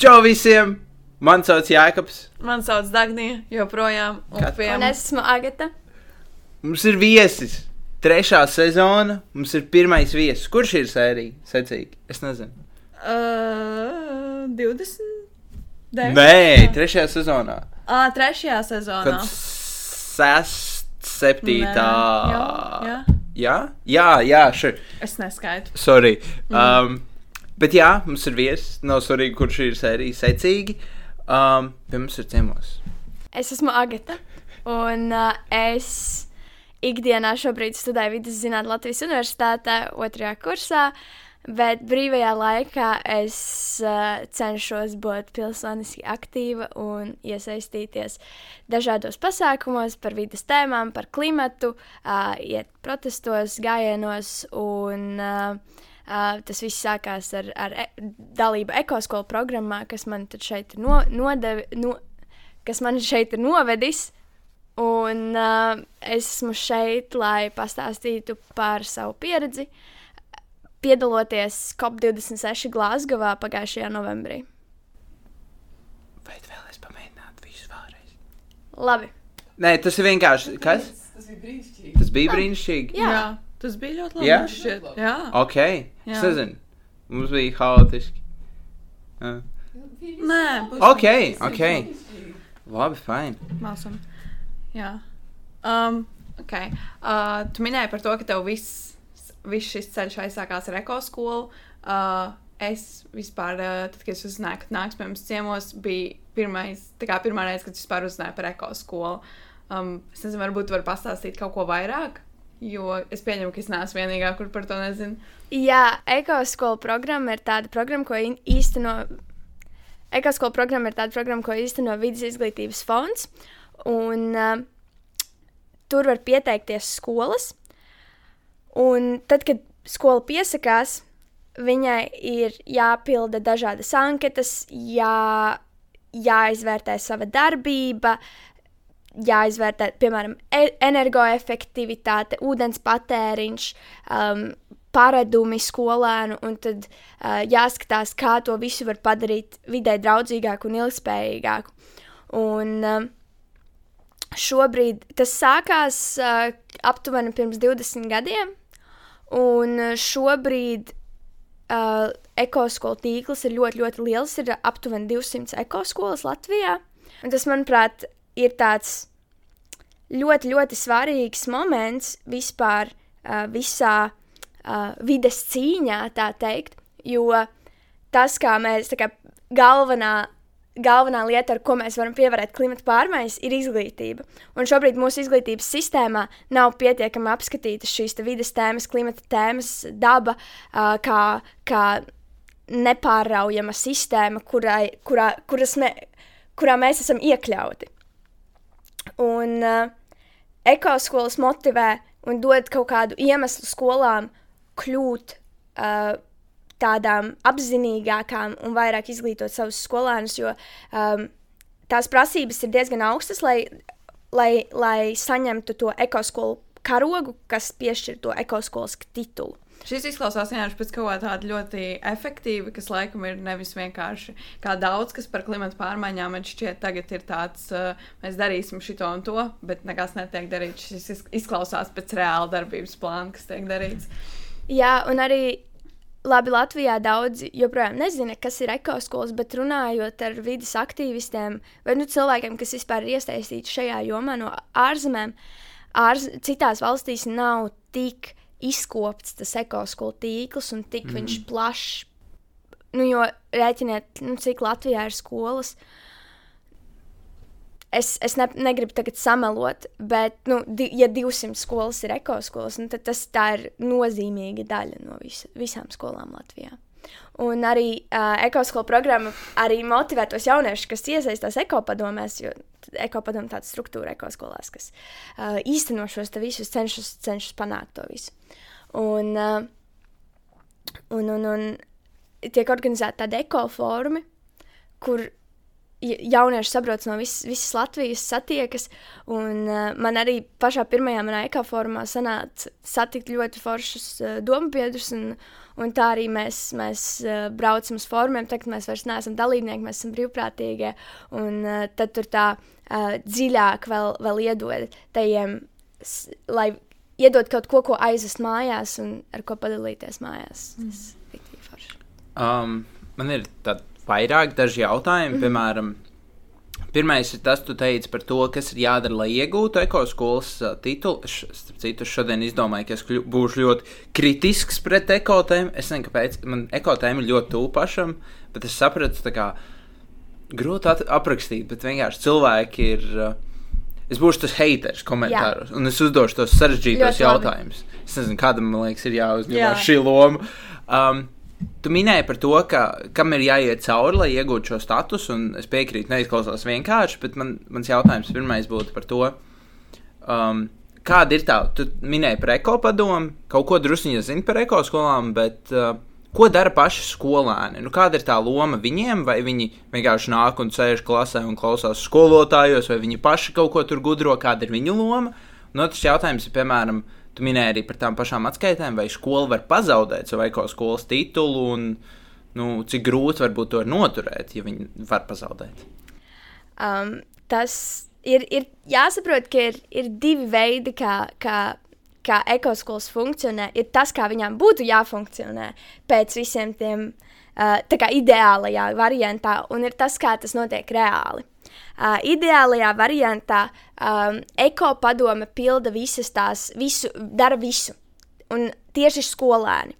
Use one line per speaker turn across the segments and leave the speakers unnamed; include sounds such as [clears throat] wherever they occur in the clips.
Čau visiem! Man sauc Jēkabs.
Man sauc Dagnija, joprojām. Un pie
Un es esmu Agata.
Mums ir viesis. Trešā sezona. Mums ir pirmais viesis. Kurš ir sērija? Secīgi. Es nezinu.
Uh, 20?
Nē, trešajā sezonā.
Ah, trešajā sezonā.
Kad sest, septītā.
Nē, jā, jā.
Jā, jā, jā šur.
Es neskaitu.
Sorry. Um, bet jā, mums ir viesis. Nav svarīgi, kurš ir sērija. Secīgi. Um, pie mums ir ciemos.
Es esmu Agata. Un uh, es ikdienā šobrīd studēju vidus zinātnē Latvijas Universitātē, otrajā kursā. Bet brīvajā laikā es uh, cenšos būt pilsoniski aktīva un iesaistīties dažādos pasākumos par vidas tēmām, par klimatu, uh, iet protestos, gājienos. Un, uh, uh, tas viss sākās ar, ar e dalību ekoskolu programmā, kas man tad šeit ir no, nodevi, no, kas man šeit ir novedis. Un uh, es esmu šeit, lai pastāstītu par savu pieredzi, piedaloties COP26 Glasgowā pagājušajā novembrī.
Vai tu vēlies pamēģināt visu vēlreiz?
Labi,
Nē, tas ir vienkārši. Kas?
Tas bija brīnišķīgi.
Tas bija brīnišķīgi.
Jā.
jā. Tas bija ļoti labi.
Jā?
šķiet. Jā.
Ok, es
Jā.
nezinu. Mums bija haotiski. Uh.
Nē, būs
Ok, ok. Labi, fine.
Māsam. Jā. Um, ok. Uh, tu minēji par to, ka tev viss, viss šis ceļš aizsākās ar ekoskolu. Uh, es vispār, uh, tad, kad es uzzināju, ka nāks pie mums ciemos, bija pirmais, tā kā pirmā reize, kad es vispār uzzināju par ekoskolu. Um, es nezinu, varbūt tu vari pastāstīt kaut ko vairāk, jo es pieņemu, ka es neesmu vienīgā, kur par to nezinu.
Jā, ekoskola programma ir tāda programma, ko īsteno. Ekoskola programma ir tāda programma, ko īsteno vidus izglītības fonds. Un, uh, tur var pieteikties skolas. Un tad, kad skola piesakās, viņai ir jāpilda dažādas anketas, jā, jāizvērtē sava darbība, jāizvērtē, piemēram, e energoefektivitāte, ūdens patēriņš, um, paradumi skolēnu, un tad uh, jāskatās, kā to visu var padarīt vidē draudzīgāku un ilgspējīgāku. Un, um, šobrīd tas sākās uh, aptuveni pirms 20 gadiem, un uh, šobrīd uh, ekoskolu tīkls ir ļoti, ļoti liels. Ir aptuveni 200 ekoskolas Latvijā. Un tas, manuprāt, ir tāds ļoti, ļoti svarīgs moments vispār uh, visā uh, vides cīņā, tā teikt. Jo tas, kā mēs, tā kā galvenā, galvenā lieta, ar ko mēs varam pievērst klimata pārmaiņas, ir izglītība. Un šobrīd mūsu izglītības sistēmā nav pietiekami apskatītas šīs te vides tēmas, klimata tēmas, daba, kā, kā nepārraujama sistēma, kurai, kurā, kuras me, kurā mēs esam iekļauti. Un uh, ekoskolas motivē un dod kaut kādu iemeslu skolām kļūt uh, tādām apzinīgākām un vairāk izglītot savus skolēnus, jo um, tās prasības ir diezgan augstas, lai, lai, lai saņemtu to ekoskolu karogu, kas piešķir to ekoskolas titulu.
Šis izklausās vienkārši pēc kaut kā tāda ļoti efektīva, kas laikam ir nevis vienkārši kā daudz, kas par klimatu pārmaiņām man šķiet, tagad ir tāds, uh, mēs darīsim šito un to, bet nekas netiek darīts. Šis iz- izklausās pēc reāla darbības plāna, kas tiek darīts.
Jā, un arī labi, Latvijā daudzi joprojām nezina, kas ir ekoskolas, bet runājot ar vidas aktīvistiem vai nu, cilvēkiem, kas vispār ir iesaistīti šajā jomā no ārzemēm, ārz, citās valstīs nav tik izkopts tas ekoskolu tīkls un tik mm. viņš plašs. Nu, jo rēķiniet, nu, cik Latvijā ir skolas. Es, es ne, negribu tagad samelot, bet, nu, di, ja 200 skolas ir ekoskolas, nu, tad tas tā ir nozīmīga daļa no vis, visām skolām Latvijā. Un arī uh, ekoskola programma arī motivē tos jauniešus, kas iesaistās ekopadomēs, jo ekopadoma tāda struktūra ekoskolās, kas uh, īsteno šos visus, cenšas, cenšas panākt to visu. Un, uh, un, un, un tiek organizēta tāda ekofórumi, kur ja- jaunieši sabrauc no vis, visas Latvijas, satiekas. Un, uh, man arī pašā pirmajā manā ekoformā sanāca satikt ļoti foršus uh, domu biedrus. Un, un tā arī mēs, mēs uh, braucam uz formiem. Tagad mēs vairs neesam dalībnieki, mēs esam brīvprātīgie. Un uh, tad tur tā uh, dziļāk vēl, vēl iedod tajiem, lai iedod kaut ko, ko aizvest mājās un ar ko padalīties mājās. Tas ir tik forši.
Um, man ir tādi vairāk daži jautājumi,
Mhm.
piemēram, pirmais ir tas, tu teici par to, kas ir jādara, lai iegūtu ekoskolas uh, titulu. Es, starp citu, šodien izdomāju, ka es kļu, būšu ļoti kritisks pret ekotēmu. Es nezinu, kāpēc man ekotēma ir ļoti tuvu pašam, bet es sapratu, kā grūti aprakstīt, bet vienkārši cilvēki ir. Uh, Es būšu tas haters komentāros, Jā. un es uzdošu tos sarežģītos jautājumus. Es nezinu, kādam man liekas, ir jāuzņemās
Jā.
šī loma. Um, tu minēji par to, ka, kam ir jāiet cauri, lai iegūtu šo statusu, un es piekrītu, neizklausās vienkārši, bet man, mans jautājums pirmais būtu par to, um, kāda ir tā, tu minēji par ekopadomu, kaut ko druskuņi zini par ekoskolām, bet uh, ko dara paši skolēni? Nu, kāda ir tā loma viņiem, vai viņi vienkārši nāk un sēž klasē un klausās skolotājos, vai viņi paši kaut ko tur gudro, kāda ir viņu loma? Un otrs jautājums ir, piemēram, tu minēji arī par tām pašām atskaitēm, vai skola var pazaudēt savu ekoskolas titulu, un nu, cik grūti varbūt to noturēt, ja viņi var pazaudēt.
Um, tas ir, ir jāsaprot, ka ir, ir divi veidi, kā, kā, kā ekoskolas funkcionē. Ir tas, kā viņām būtu jāfunkcionē pēc visiem tiem uh, ideālajā variantā, un ir tas, kā tas notiek reāli. Uh, ideālajā variantā um, ekopadome pilda visas tās, visu, dara visu. Un tieši skolēni.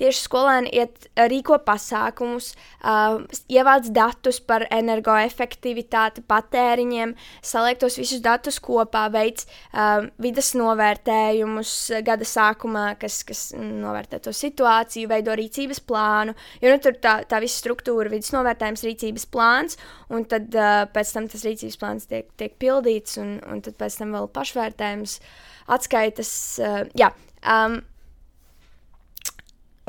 Tieši skolēni iet, rīko pasākumus, uh, ievāc datus par energoefektivitāti, patēriņiem, saliek tos visus datus kopā, veic uh, vidas novērtējumus gada sākumā, kas, kas novērtē to situāciju, veido rīcības plānu. Jo nu, tur tā, tā visa struktūra, vidas novērtējums, rīcības plāns, un tad uh, pēc tam tas rīcības plāns tiek, tiek pildīts, un, un tad pēc tam vēl pašvērtējums, atskaitas. Uh, jā, um,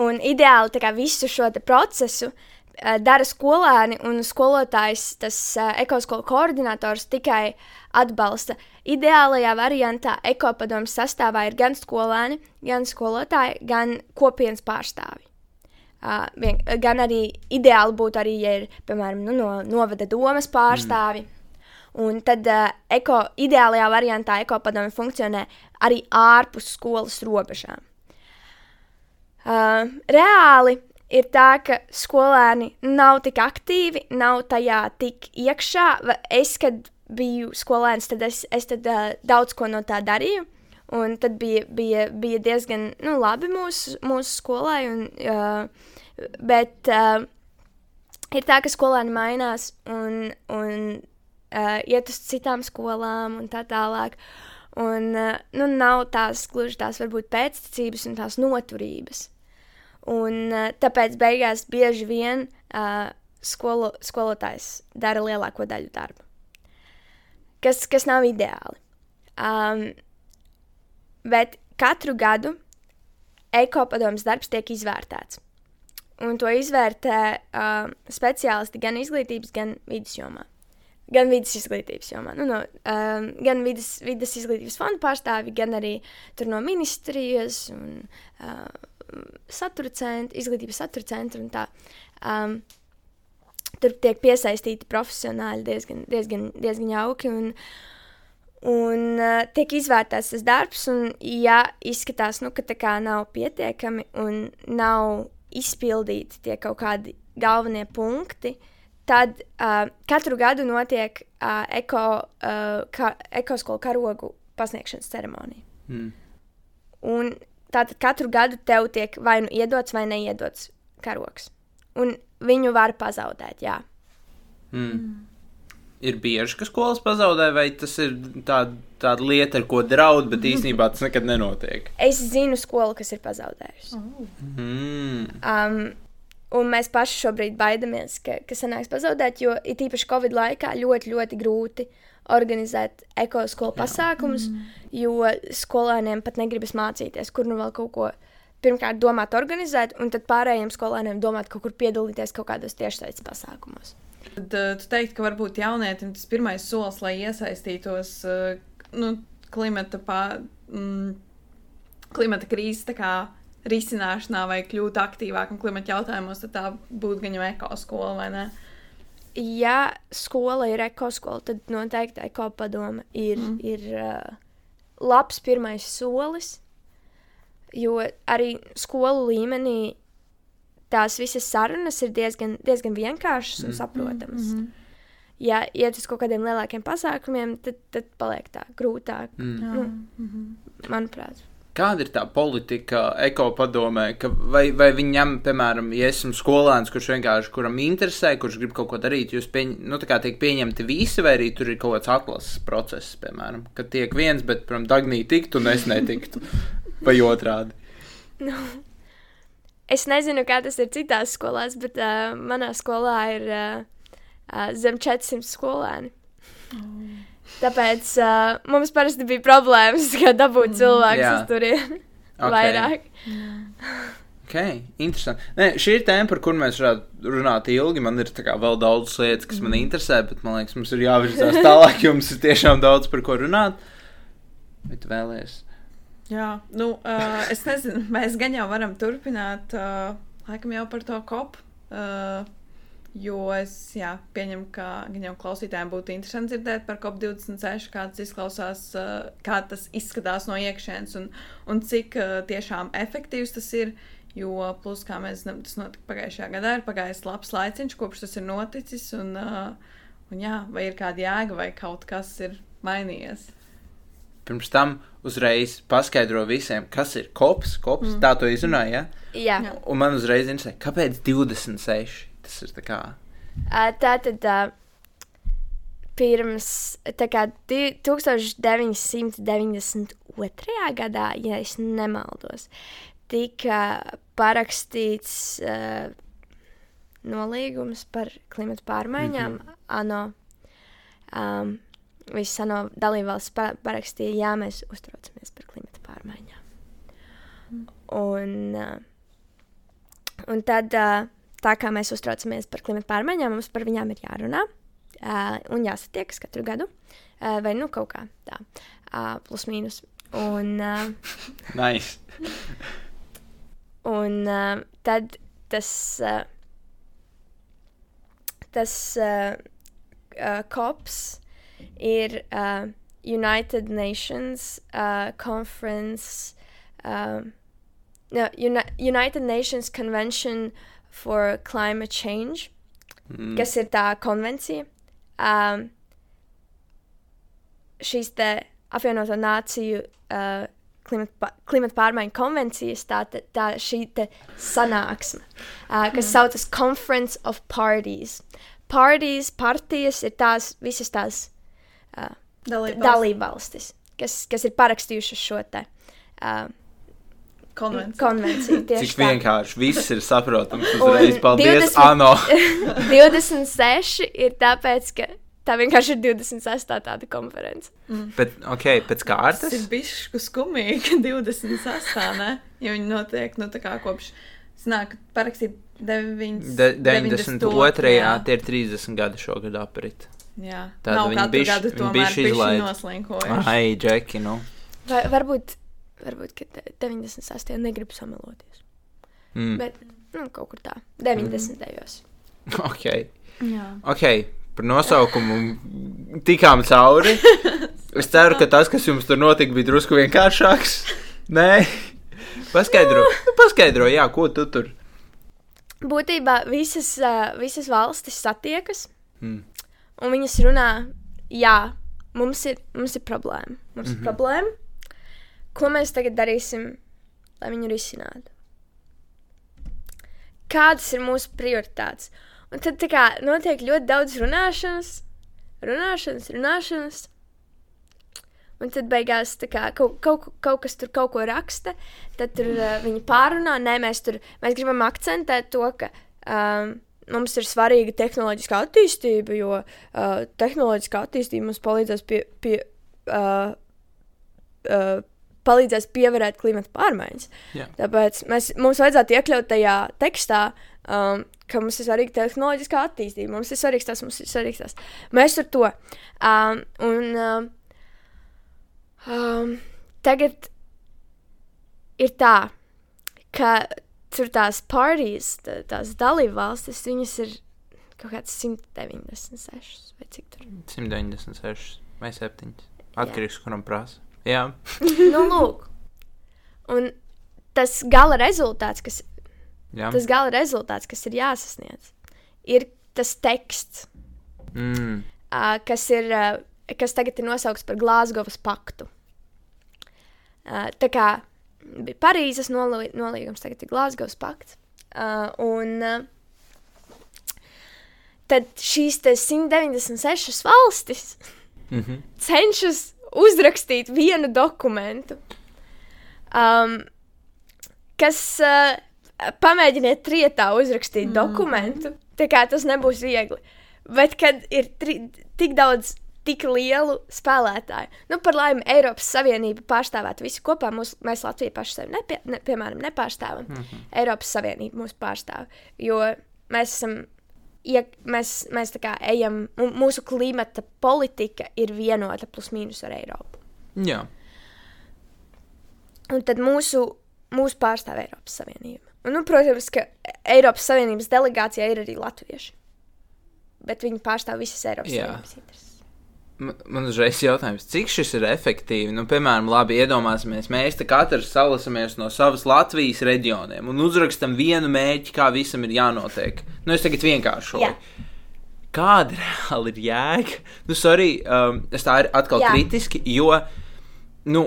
Un ideāli kā visu šo procesu uh, dara skolēni, un skolotājs, tas uh, ekoskola koordinators tikai atbalsta. Ideālajā variantā ekopadomu sastāvā ir gan skolēni, gan skolotāji, gan kopienas pārstāvi. Uh, vien, gan arī ideāli būtu arī, ja ir, piemēram, nu, no novada domas pārstāvi. Mm. Un tad uh, eko, ideālajā variantā ekopadomu funkcionē arī ārpus skolas robežām. Uh, reāli ir tā, ka skolēni nav tik aktīvi, nav tajā tik iekšā. Es, kad biju skolēns, tad es, es tad, uh, daudz ko no tā darīju. Un tad bija, bija, bija diezgan nu, labi mūsu, mūsu skolai. Un, uh, bet uh, ir tā, ka skolēni mainās un, un uh, iet uz citām skolām un tā tālāk. Un, uh, nu, nav tās gluži tās varbūt pēctecības un tās noturības. Un, tāpēc beigās bieži vien uh, skolo, skolotājs dara lielāko daļu darba. Kas, kas nav ideāli. Um, bet katru gadu ekopadomas darbs tiek izvērtēts. Un to izvērtē uh, speciālisti gan izglītības, gan vidas jomā. Gan vidas izglītības jomā. Nu, no, um, gan vidas, vidas izglītības fonda pārstāvi, gan arī no ministrijas un uh, satura centra, izglītības satura centra un tā. Um, tur tiek piesaistīti profesionāļi diezgan, diezgan, diezgan jauki. Un, un uh, tiek izvērtēts tas darbs, un, ja izskatās, nu, ka tā kā nav pietiekami un nav izpildīti tie kaut kādi galvenie punkti, tad uh, katru gadu notiek uh, eko, uh, ka, ekoskolu karogu pasniegšanas ceremonija.
Mm.
Un tātad katru gadu tev tiek vai nu iedots vai neiedots karogs. Un viņu var pazaudēt, jā.
Mm. Ir bieži, ka skolas pazaudē, vai tas ir tāda, tāda lieta, ar ko draud, bet īstenībā tas nekad nenotiek.
Es zinu skolu, kas ir pazaudējusi.
Mm.
Um, un mēs paši šobrīd baidamies, ka, ka sanāks pazaudēt, jo it īpaši Covid laikā ļoti, ļoti grūti organizēt ekoskolu pasākumus, jo skolēniem pat negribas mācīties, kur nu vēl kaut ko pirmkārt domāt, organizēt, un tad pārējiem skolēniem domāt, kaut kur piedalīties kaut kādos tiešsaistes pasākumos.
Tad uh, tu teiksi, ka varbūt jaunietim tas pirmais solis, lai iesaistītos uh, nu, klimata, pā, mm, klimata krīzes tā kā risināšanā vai kļūt aktīvākam klimata jautājumos, tad tā būtu gan jau ekoskola, vai ne?
Ja skola ir ekoskola, tad noteikti ekopadome ir, mm. ir uh, labs pirmais solis, jo arī skolu līmenī tās visas sarunas ir diezgan, diezgan vienkāršas un
Mm.
saprotamas.
Mhm.
Ja iet uz kaut kādiem lielākiem pasākumiem, tad, tad paliek tā grūtāk,
Mm.
Nu.
Mhm.
manuprāt.
Kāda ir tā politika ekopadomē, ka vai, vai viņam, piemēram, ja esmu skolēns, kurš vienkārši kuram interesē, kurš grib kaut ko darīt, jūs pieņ, nu, tā kā tiek pieņemti visi, vai arī tur ir kaut kāds atlases process, piemēram, ka tiek viens, bet, piemēram, Dagnī tiktu un es netiktu, vai otrādi.
Nu, es nezinu, kā tas ir citās skolās, bet uh, manā skolā ir uh, uh, zem 400 skolēni. Tāpēc uh, mums parasti bija problēmas, [laughs] kā dabūt cilvēkus
jā.
uz turieni [laughs]
Ok.
vairāk.
Ok, interesanti. Nē, šī ir tēma, par kuru mēs varētu runāt ilgi. Man ir tā kā vēl daudz lietas, kas man interesē, bet man liekas, mums ir jāvirzās tālāk, jo mums ir tiešām daudz par ko runāt. Bet vēlēs.
Jā, nu, uh, es nezinu, [laughs] mēs gan jau varam turpināt, uh, laikam jau par to kopu. Uh, jo es jā, pieņemu, ka gan jau klausītājiem būtu interesanti dzirdēt par COP26, kā tas izklausās, uh, kā tas izskatās no iekšienes un, un cik uh, tiešām efektīvs tas ir. Jo, plus, kā mēs zinām, tas notika pagājušajā gadā, ir pagājis labs laiciņš, kopš tas ir noticis. Un, uh, un jā, vai ir kāda jēga, vai kaut kas ir mainījies.
Pirms tam uzreiz paskaidro visiem, kas ir kops. kops mm. Tā to izrunāja. Ja?
Jā,
Jā.
Un man uzreiz interesē, kāpēc 26? Tas ir tā kā.
uh, tā tad uh, pirms kā di- 1992. gadā, ja es nemaldos, tika parakstīts uh, nolīgums par klimatu pārmaiņām. Mm -hmm. ANO, um, visas ANO dalībvalstis pa parakstīja, jā, mēs uztraucamies par klimatu pārmaiņām. Un, uh, un tad, uh, tā kā mēs uztraucamies par klimatu pārmaiņām, mums par viņām ir jārunā uh, un jāsatiekas katru gadu, uh, vai nu kaut kā tā, uh, plus mīnus. Un, uh, [laughs]
Nice.
Un uh, tad tas, uh, tas uh, uh, COPS ir uh, United Nations uh, Conference, um, no, Uni United Nations Convention for Climate Change,
Mm.
kas ir tā konvencija. Um, šīs te apvienoto nāciju uh, klimata, pa- klimata pārmaiņu konvencijas, tā, te- tā šī te sanāksme, uh, kas saucas Conference of Parties. Parties, partijas ir tās visas tās uh,
Dalībvalsts.
dalībvalstis, kas, kas ir parakstījušas šo te uh,
konvencija.
konvenciju.
Cik
Tieši tā.
vienkārši viss ir saprotams. Uzreiz paldies,
20
Ano.
26 ir tāpēc, ka tā vienkārši ir 26. tāda konference.
Bet, ok, pēc
Tas
kārtas.
ir bijis skumīgi, ka 26. ne? Jo viņi notiek, nu, tā kā kopš, snāk, parakstīt 9,
De, 92. Jā, tie ir 30 gadi šogad aprit.
Jā,
Tāda
katru
bišķi-
tomēr
bišķi
bišķi
izlaid.
noslinkojuši.
Ai, Džeki, nu.
Vai, varbūt, varbūt ka te- 98. negribu sameloties.
Mm.
Bet, nu, kaut kur tā, 90. gados. [laughs]
Ok.
Jā.
Ok, par nosaukumu tikām cauri. Es ceru, ka tas, kas jums tur notika, bija drusku vienkāršāks. Nē, paskaidro, nu, paskaidro jā, ko tu tur.
Būtībā visas, uh, visas valstis satiekas,
Mm.
un viņas runā, jā, mums ir, mums ir problēma. Mums mm -hmm. ir problēma. Ko mēs tagad darīsim, lai viņu risinātu? Kādas ir mūsu prioritātes? Un tad tā kā notiek ļoti daudz runāšanas, runāšanas, runāšanas. Un tad beigās kā, kaut, kaut, kaut kas tur kaut ko raksta, tad tur uh, viņi pārunā. Nē, mēs tur mēs gribam akcentēt to, ka um, mums ir svarīga tehnoloģiskā attīstība, jo uh, tehnoloģiskā attīstība mums palīdzēs pie, pie, uh, uh, palīdzēs pievērst klimata pārmaiņas.
Jā.
Tāpēc mēs, mums vajadzētu iekļaut tajā tekstā, um, ka mums ir svarīga tehnoloģiskā attīstība, mums ir svarīgs tas, mums ir svarīgs tas. Mēs ar to. Um, un um, um, tagad ir tā, ka tur tās partijas, tā, tās dalībvalstis, viņas ir kaut kāds 196 vai cik tur.
196 vai 7. Atkarīgs, kuram prasa. Jā, [laughs]
nu, lūk. Un tas gala rezultāts, kas,
jā.
tas gala rezultāts, kas ir jāsasniedz, ir tas teksts,
Mm.
uh, kas, ir, uh, kas tagad ir nosaukts par Glāzgovas paktu. Uh, tā kā bija Parīzes nolī- nolīgums, tagad ir Glāzgovas pakts. Uh, un uh, tad šīs te 196 valstis
Mhm. [laughs]
cenšas uzrakstīt vienu dokumentu, um, kas uh, pamēģiniet trietā uzrakstīt mm. dokumentu. Tā kā tas nebūs viegli. Bet, kad ir tri, tik daudz, tik lielu spēlētāju, nu, par laimi, Eiropas Savienība pārstāvētu visu kopā. Mūs, mēs Latviju paši sevi, nepie, ne, piemēram, nepārstāvam. Mm -hmm. Eiropas Savienība mūs pārstāv. Jo mēs esam ja mēs, mēs tā kā ejam, mūsu klimata politika ir vienota plus mīnus ar Eiropu.
Jā.
Un tad mūsu, mūsu pārstāv Eiropas Savienība. Un, nu, protams, ka Eiropas Savienības delegācijā ir arī latvieši. Bet viņi pārstāv visas Eiropas
Jā.
Savienības intereses.
Man uzreiz jautājums, cik šis ir efektīvi? Nu, piemēram, labi iedomāsimies, mēs katrs salasamies no savas Latvijas reģioniem un uzrakstam vienu mērķi, kā visam ir jānotiek. Nu, es tagad vienkāršoju.
Jā.
Kāda [laughs] reāli ir jēga? Nu, sorry, um, es tā ir atkal
Jā.
Jā. kritiski, jo, nu,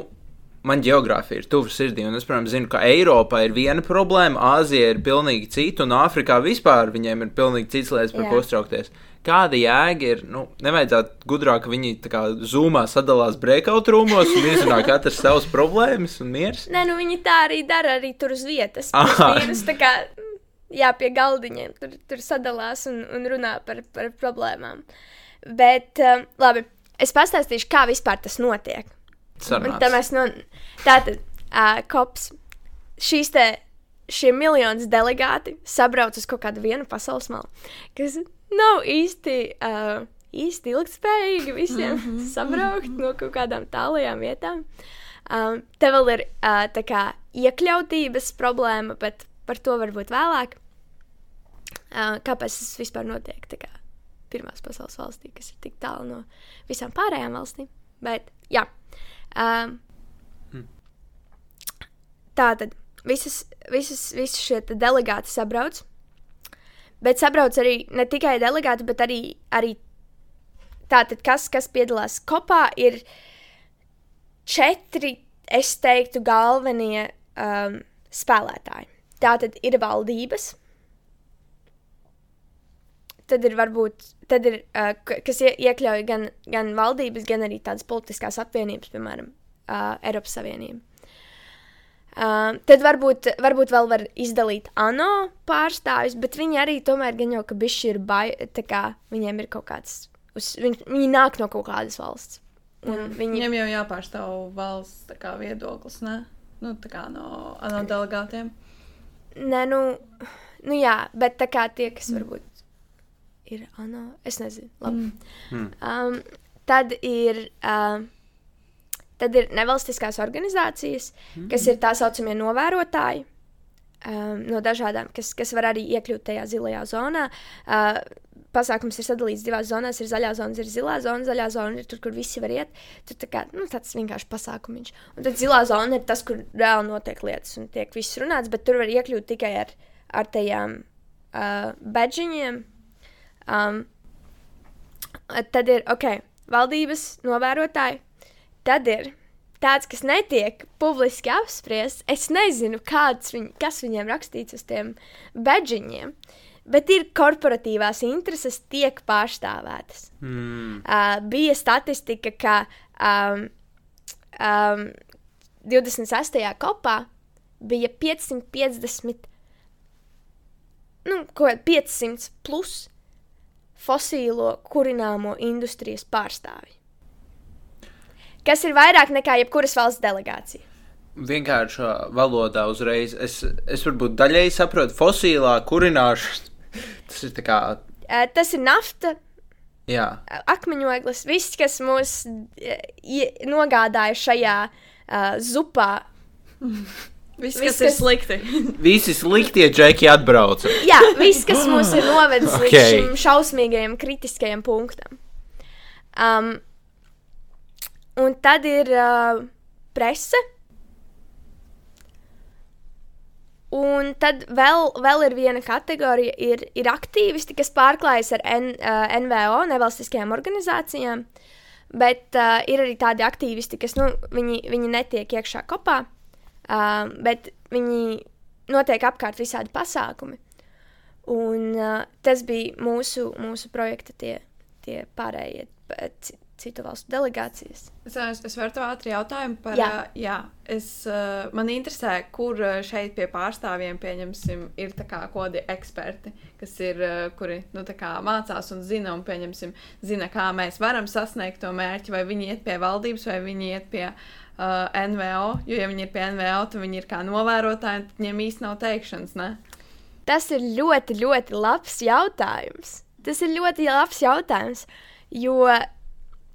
man geogrāfija ir tuva sirdī, un es, protams, zinu, ka Eiropā ir viena problēma, Āzija ir pilnīgi cita, un Āfrikā vispār viņiem ir pilnīgi cits lietas, par
Jā.
ko uztraukties. Kāda jēga ir? Nu, nevajadzētu gudrāk, ka viņi tā kā zūmā sadalās breakout rūmos un izrunā katrs savas problēmas un miers.
Nē, nu viņi tā arī dara arī tur uz vietas. Tā kā, jā, pie galdiņiem tur, tur sadalās un, un runā par, par problēmām. Bet, um, labi, es pastāstīšu, kā vispār tas notiek. Tā mēs no tātad, uh, kops, šīs te, šie miljonus delegāti sabrauc uz kaut kādu vienu pasaules malu, kas nav īsti, uh, īsti ilgspējīgi visiem mm -hmm. sabraukt no kaut kādām tālajām vietām. Um, te vēl ir uh, tā kā iekļautības problēma, bet par to varbūt vēlāk. Uh, kāpēc tas vispār notiek? Tā kā pirmās pasaules valstī, kas ir tik tālu no visām pārējām valstīm. Bet, jā. Um, tā tad visas, visas, visas šie te delegāti sabrauc. Bet sabrauc arī ne tikai delegāti, bet arī, arī tātad, kas, kas piedalās kopā, ir četri, es teiktu, galvenie um, spēlētāji. Tātad ir valdības, tad ir varbūt, tad ir, uh, kas ie, iekļauj gan, gan valdības, gan arī tādas politiskās apvienības, piemēram, uh, Eiropas Savienība. Uh, tad varbūt, varbūt vēl var izdalīt ANO pārstāvjus, bet viņi arī tomēr gan jau, ka bišķi ir baigi, tā kā viņiem ir kaut kāds, uz, viņi, viņi nāk no kaut kādas valsts. Un viņi,
Viņam jau jāpārstāv valsts tā kā, viedoklis, ne? Nu, tā kā no, no delegātiem.
Nē, nu, nu jā, bet tā kā tie, kas varbūt ir ANO, es nezinu. Labi.
Mm.
Um, tad ir. Uh, Tad ir nevalstiskās organizācijas, mm. kas ir tā saucamie novērotāji um, no dažādām, kas, kas var arī iekļūt tajā zilajā zonā. Uh, pasākums ir sadalīts divās zonās. Ir zaļā zona, ir zilā zona. Zaļā zona ir tur, kur visi var iet. Tur tā kā, nu, tāds vienkārši pasākumiņš. Un tad zilā zona ir tas, kur reāli notiek lietas un tiek viss runāts, bet tur var iekļūt tikai ar, ar tajām uh, bedžiņiem. Um, tad ir, ok, valdības novērotāji. Tad ir tāds, kas netiek publiski apspriests. Es nezinu, viņ, kas viņiem rakstīts uz tiem bedžiņiem. Bet ir korporatīvās intereses, tiek pārstāvētas.
Mm.
Uh, bija statistika, ka um, um, 26. kopā bija 550, nu, ko 500 plus fosīlo kurināmo industrijas pārstāvji. Kas ir vairāk nekā jebkuras valsts delegācija.
vienkāršā valodā uzreiz. Es, es varbūt daļēji saprotu fosilā kurināšanu. [laughs] Tas ir tā kā,
Uh, tas ir nafta,
jā,
uh, akmeņoglis, viss, kas mūs uh, ie- nogādāja šajā uh, zupā. [laughs]
Viss,
Viss,
kas ir
kas-
slikti. [laughs]
visi sliktie džeki atbrauca.
Jā, viss, kas mūs ir novedis okay. līdz šim šausmīgajam, kritiskajam punktam. Um, un tad ir uh, prese. Un tad vēl, vēl ir viena kategorija, ir, ir aktīvisti, kas pārklājas ar N, uh, NVO, nevalstiskajām organizācijām. Bet uh, ir arī tādi aktīvisti, kas nu, viņi, viņi netiek iekšā kopā, uh, bet viņi notiek apkārt visādi pasākumi. Un uh, tas bija mūsu, mūsu projekta tie, tie pārējie citu valstu delegācijas.
Es, es, varu tev ātri jautājumu par.
Jā.
jā es, man interesē, kur šeit pie pārstāvjiem, pieņemsim, ir kodi eksperti, kas ir, kuri nu, kā mācās un zina, un pieņemsim, zina, kā mēs varam sasniegt to mērķi, vai viņi iet pie valdības, vai viņi iet pie uh, NVO. Jo, ja viņi ir pie NVO, tad viņi ir kā novērotāji, un tad viņiem īsti nav teikšanas. Ne?
Tas ir ļoti, ļoti labs jautājums. Tas ir ļoti labs jautājums, jo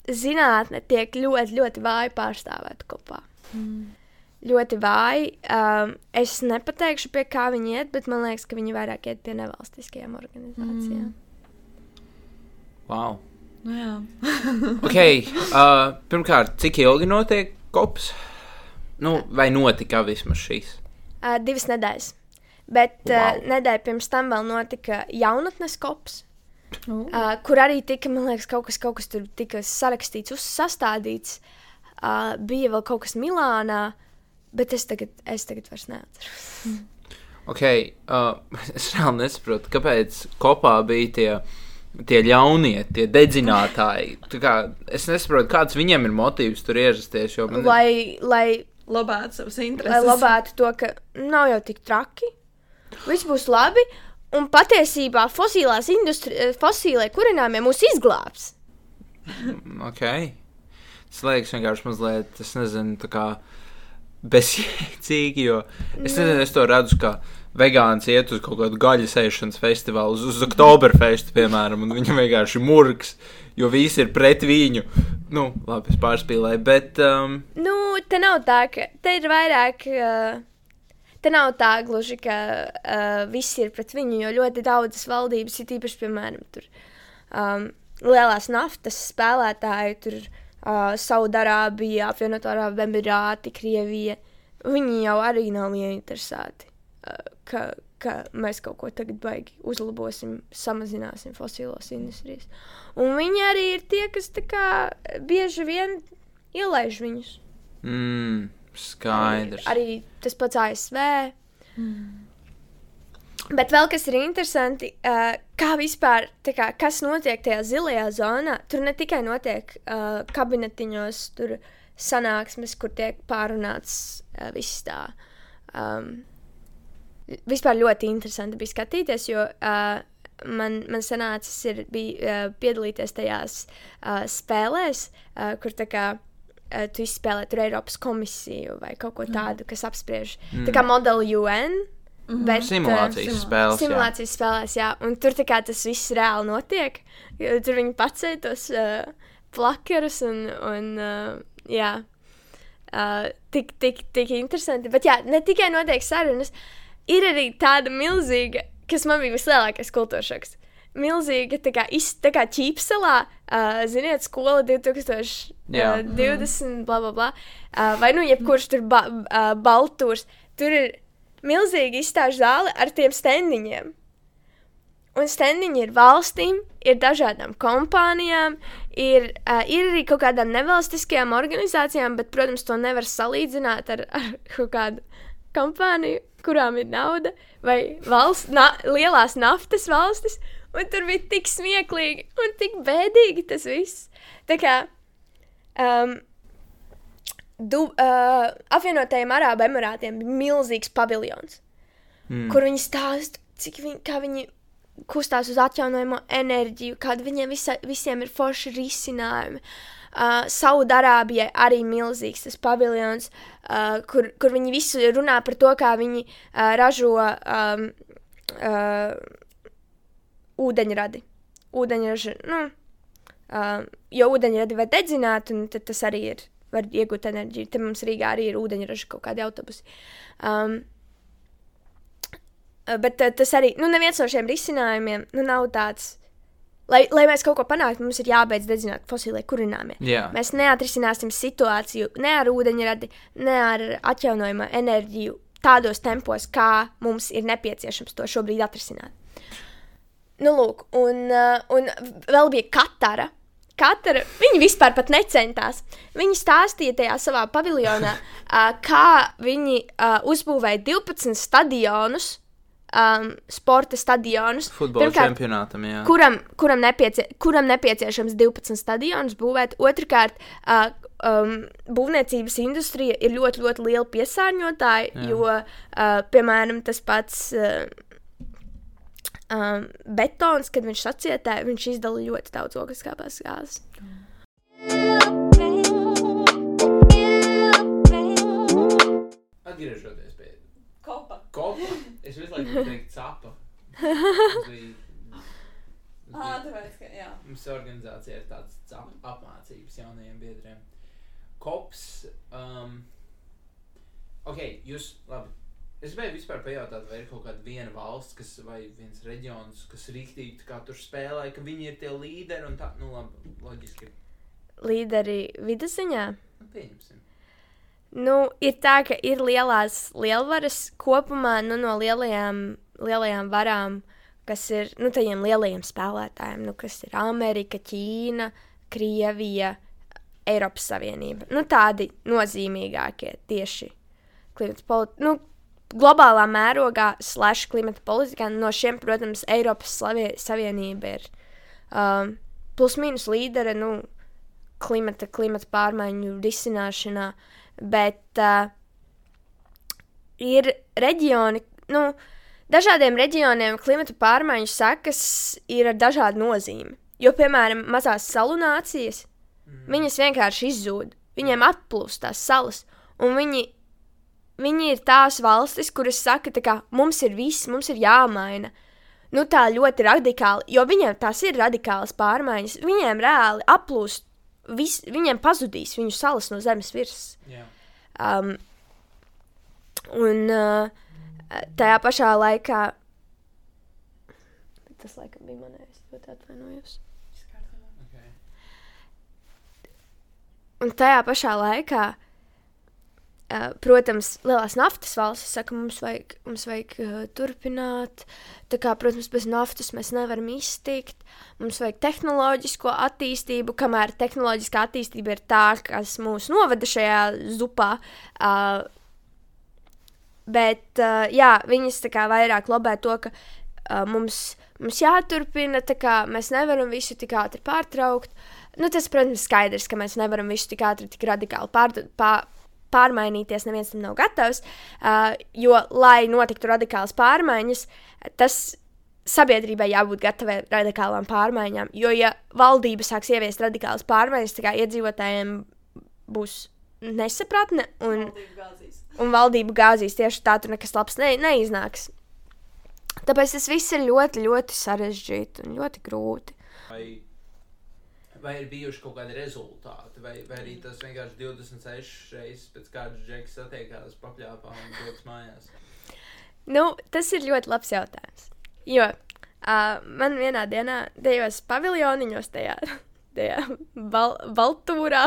zinātne tiek ļoti, ļoti vāji pārstāvēta kopā. Mm. Ļoti vāji. Um, es nepateikšu, pie kā viņi iet, bet man liekas, ka viņi vairāk iet pie nevalstiskajām organizācijām. Mm.
Wow.
Nu, jā. [laughs]
Ok, uh, pirmkārt, cik ilgi notiek kops? Nu, vai notika vismaz šīs?
Uh, divas nedēļas. Bet wow.
Wow.
uh, nedēļa pirms tam vēl notika jaunatnes kops.
Nu,
Uh, kur arī tika, man liekas, kaut kas, kaut kas tur tika sarakstīts, uz- sastādīts. Uh, bija vēl kaut kas Milānā, bet es tagad, es tagad vairs neatceros.
Ok, uh, [laughs] es reāli nesaprotu, kāpēc kopā bija tie, tie ļaunie, tie dedzinātāji. Tā Kā, es nesaprotu, kāds viņiem ir motīvs tur ierasties. jo Man,
Lai, lai,
Labāt savas
lai
intereses.
labātu to, ka nav jau tik traki, viss būs labi. Un patiesībā fosilās industri- fosīlē kurināmie mūs izglābs. [laughs]
ok. Tas liekas vienkārši mazliet, es nezinu, tā kā bezjēdzīgi, jo es nezinu, es to redzu, ka vegāns iet uz kaut kādu gaļas ēšanas festivālu, uz, uz Oktoberfestu, piemēram, un viņam vienkārši murgs, jo visi ir pret viņu. Nu, labi, es pārspīlēju, bet. Um,
Nu, te nav tā, ka te ir vairāk. Uh, te nav tā gluži, ka uh, viss ir pret viņu, jo ļoti daudzas valdības ir īpaši, piemēram, tur, um, lielās naftas spēlētāji, tur uh, Saudārābija, apvienotā Arābu Emirāti, Krievija. Viņi jau arī nav ieinteresēti, uh, ka, ka mēs kaut ko tagad baigi uzlabosim, samazināsim fosilos industrijas. Un viņi arī ir tie, kas kā bieži vien ielaiž viņus.
mm, skaidrs.
Arī tas pats ASV. Bet vēl kas ir interesanti, uh, kā vispār, tā kā, kas notiek tajā zilajā zonā. Tur ne tikai notiek uh, kabinetiņos, tur sanāksmes, kur tiek pārunāts uh, viss tā. Um, vispār ļoti interesanti bija skatīties, jo uh, man, man sanācis ir, bija uh, piedalīties tajās uh, spēlēs, uh, kur tā kā tu izspēlē tur Eiropas komisiju vai kaut ko tādu, kas apspriež. Mm. Tā kā modeli UN. Bet,
Simulācijas
simulā-
spēles. jā.
Simulācijas spēlēs, jā. Un tur tā kā tas viss reāli notiek. Tur viņi pacēla tos uh, plakerus un, un uh, jā. Uh, tik, tik, tik interesanti. Bet jā, ne tikai notiek sarunas, ir arī tāda milzīga, kas man bija vislielākais kultūras šoks. Milzīga, tā kā, iz, tā kā ķīpselā, uh, ziniet, skola 2020,
Jā.
uh, 20, bla, bla, bla. Uh, vai nu jebkurš tur ba, uh, baltūrs. Tur ir milzīga izstāžu zāle ar tiem stendiņiem. Un stendiņi ir valstīm, ir dažādām kompānijām, ir, uh, ir arī kaut kādām nevalstiskajām organizācijām, bet, protams, to nevar salīdzināt ar, ar kaut kādu kompāniju, kurām ir nauda, vai valsts, na, lielās naftas valstis. Un tur bija tik smieklīgi un tik bēdīgi tas viss. Tā kā um, du, uh, apvienotajiem Arābu Emirātiem bija milzīgs paviljons, mm. kur viņi stāsta, cik viņi, viņi kustās uz atjaunojumu enerģiju, kāda viņiem visa, visiem ir forši risinājumi. Uh, Saudārābijai arī milzīgs tas paviljons, uh, kur, kur viņi visu runā par to, kā viņi uh, ražo um, uh, ūdeņradi. Ūdeņraži, nu, uh, jo ūdeņradi var dedzināt, un tas arī ir, var iegūt enerģiju. Te mums Rīgā arī ir ūdeņraži kaut kādi autobusi. Um, Bet tas arī, nu, neviens no šiem risinājumiem nu, nav tāds, Lai, lai mēs kaut ko panāktu, mums ir jābeidz dedzināt fosilie kurināmie.
Jā.
Mēs neatrisināsim situāciju ne ar ūdeņradi, ne ar atjaunojumu enerģiju tādos tempos, kā mums ir nepieciešams to šobrīd atrisināt. Nu, lūk, un, uh, un vēl bija Katara. Katra, viņi vispār necentās. Viņi stāstīja tajā savā paviljonā, uh, [laughs] kā viņi uh, uzbūvēja 12 stadionus um, sporta stadionus.
Futbola čempionātam, jā.
Kuram, kuram, nepiecie, kuram nepieciešams 12 stadionus būvēt. Otrakārt, uh, um, būvniecības industrija ir ļoti, ļoti liela piesārņotāja, jā. jo, uh, piemēram, tas pats. Uh, Um, betons, kad viņš sacietēja, viņš izdala ļoti daudz ogliskāpās gāzes.
Atgriežoties pie
Kopa.
kopa, es visu laiku teiktu capa. [laughs]
Ah, tāpēc, ka, jā.
Mums organizācijā ir tāds apmācības jaunajiem biedriem. Kops. Um, ok, jūs, labi. Es gribēju vispār pajautāt, vai ir kaut kāda viena valsts, kas, vai viens reģions, kas rīktīgi kā tur spēlē, ka viņi ir tie līderi un tā, nu labi, loģiski.
Līderi vidusziņā.
Nu, pieņemsim.
Nu, ir tā, ka ir lielās lielvaras kopumā nu, no lielajām, lielajām varām, kas ir nu, tajiem lielajiem spēlētājiem, nu, kas ir Amerika, Ķīna, Krievija, Eiropas Savienība. Nu, tādi nozīmīgākie tieši klimata politikā. Nu, globālā mērogā, slash klimata politikā, no šiem, protams, Eiropas Slavie, Savienība ir um, plus mīnus līdere nu, klimata, klimata pārmaiņu risināšanā. Bet uh, ir reģioni, nu, dažādiem reģioniem klimata pārmaiņu sekas ir ar dažādu nozīmi. Jo, piemēram, mazās salu nācijas, mm. viņas vienkārši izzūd, viņiem atplūst tās salas, un viņi viņi ir tās valstis, kuras saka, ka mums ir viss, mums ir jāmaina. Nu, tā ļoti radikāli, jo viņiem tās ir radikālas pārmaiņas. Viņiem reāli aplūst, vis, viņiem pazudīs viņu salas no zemes virsmas.
Jā.
Um, un uh, tajā pašā laikā. Tas laikam bija manējais, ļoti atvainojos.
Okay.
Un tajā pašā laikā protams, lielās naftas valstis saka, mums vajag, mums vajag uh, turpināt. Tā kā, protams, bez naftas mēs nevaram iztikt. Mums vajag tehnoloģisko attīstību, kamēr tehnoloģiskā attīstība ir tā, kas mūs novada šajā zupā. Uh, bet, uh, jā, viņas tā kā vairāk lobē to, ka uh, mums, mums jāturpina, tā kā mēs nevaram visu tik ātri pārtraukt. Nu, tas, protams, skaidrs, ka mēs nevaram visu tik ātri, tik radikāli pār, pār, pārmainīties, neviens tam nav gatavs. Uh, jo, lai notiktu radikālas pārmaiņas, tas sabiedrībai jābūt gatavai radikālām pārmaiņām. Jo, ja valdība sāks ieviest radikālas pārmaiņas, tad iedzīvotājiem būs nesapratne un, un valdība gāzīs tieši tā, tur nekas labs ne, neiznāks. Tāpēc tas viss ir ļoti, ļoti sarežģīti un ļoti grūti.
Vai vai ir bijuši kaut kādi rezultāti, vai, vai arī tas vienkārši 26 reizes pēc kādas džekas satiekās pakļāpā un dodas mājās?
Nu, tas ir ļoti labs jautājums. Jo uh, man vienā dienā tajos paviljoniņos, tajā, tajā bal baltūrā,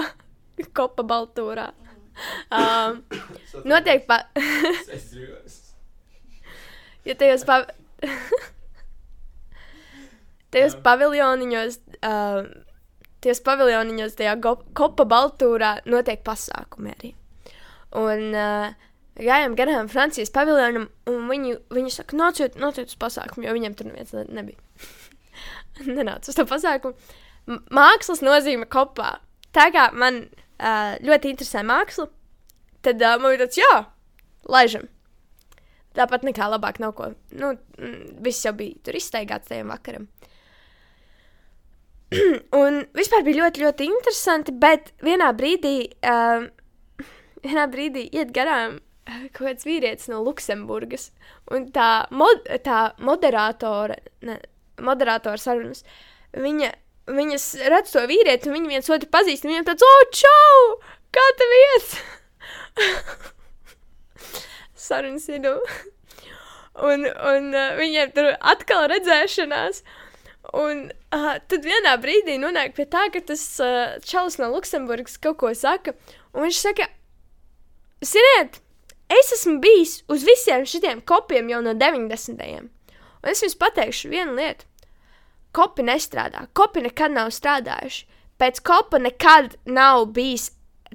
kopa baltūrā, um, notiek pa...
es dzīvos.
Ja tajos pa... [laughs] tajos paviljoniņos uh, tajos paviljoniņos, tajā kopa baltūrā notiek pasākumi arī. Un uh, gājām garām Francijas paviljonam, un viņi, viņi saka, nāciet, nāciet uz pasākumu, jo viņiem tur neviens ne, nebija. [laughs] Nenāca uz to pasākumu. M mākslas nozīme kopā. Tā kā man uh, ļoti interesē māksla, tad uh, man ir tāds, jā, laižam. tāpat nekā labāk nav ko. Nu, mm, viss jau bija tur izteigāts tajam vakaram. [clears throat] un vispār bija ļoti, ļoti interesanti, bet vienā brīdī, um, [laughs] vienā brīdī iet garām uh, kaut kāds vīrietis no Luksemburgas, un tā, mod, tā moderātore, ne, moderātora sarunas, viņa, viņas redz to vīrieti, un viņi viens otru pazīst, viņam tāds, oh, čau, kā tev iet? [laughs] Sarunas ir, [laughs] un, un uh, viņiem tur atkal redzēšanās, Un uh, tad vienā brīdī nonāk pie tā, ka tas uh, čalis no Luksemburgas kaut ko saka. Un viņš saka, ziniet, es esmu bijis uz visiem šiem kopiem jau no 90. gadiem. Un es jums pateikšu vienu lietu. Kopi nestrādā. Kopi nekad nav strādājuši. Pēc kopa nekad nav bijis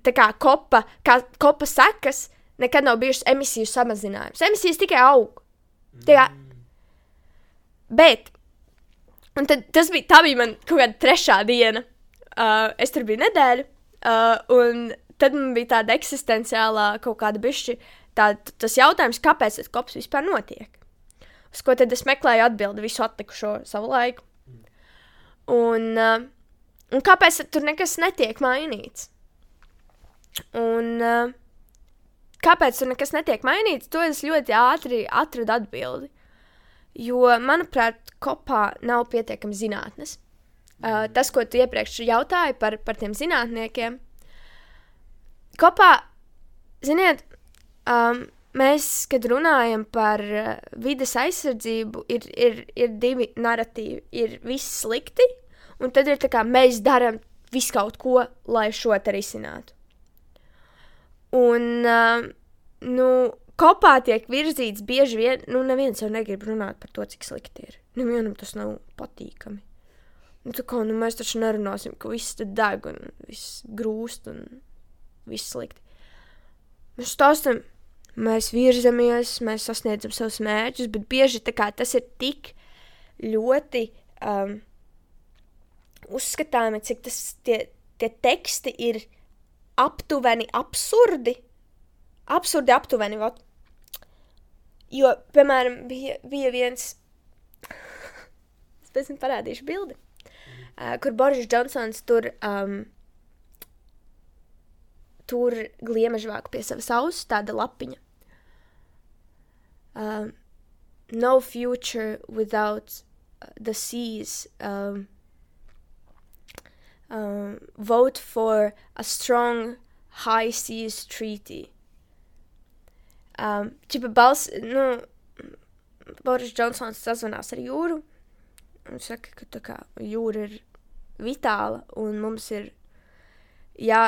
tā kā kopa, kā kopa sekas, nekad nav bijušas emisiju samazinājums. Emisijas tikai aug. Tā kā, bet Un tad tas bija, tā bija man kaut kāda trešā diena. Uh, es tur biju nedēļu, uh, un tad man bija tāda eksistenciālā kaut kāda bišķi, tā, tas jautājums, kāpēc tas kops vispār notiek. Uz ko tad es meklēju atbildi visu atlikušo savu laiku. Un, uh, un kāpēc tur nekas netiek mainīts? Un uh, kāpēc tur nekas netiek mainīts, to es ļoti ātri atradu atbildi. Jo, manuprāt, kopā nav pietiekami zinātnes. Uh, tas, ko tu iepriekš jautāji par, par tiem zinātniekiem, kopā, ziniet, um, mēs, kad runājam par uh, vides aizsardzību, ir, ir, ir divi narratīvi. Ir viss slikti, un tad ir tā kā mēs darām visu kaut ko, lai šo te risinātu. Un, uh, nu, kopā tiek virzīts bieži vien, nu, neviens jau negrib runāt par to, cik slikti ir. Nevienam tas nav patīkami. Nu, tā kā nu, mēs taču nerunāsim, ka viss tur deg un viss grūst un viss slikti. Mēs stāstam, mēs virzamies, mēs sasniedzam savus mērķus, bet bieži tas ir tik ļoti um, uzskatāmi, cik tas tie, tie teksti ir aptuveni absurdi. Absurdi, aptuveni. Vat. Jo, piemēram, bija, bija viens, es pēc tam parādīšu bildi, uh, kur Boris Džonsons tur, um, tur gliemežvāku pie savas auss, tāda lapiņa. Um, no future without the seas. Um, um, vote for a strong high seas treaty. Um, Čipa balss, nu, Boris Džonsons sazvanās ar jūru un saka, ka tā kā jūra ir vitāla un mums ir jā,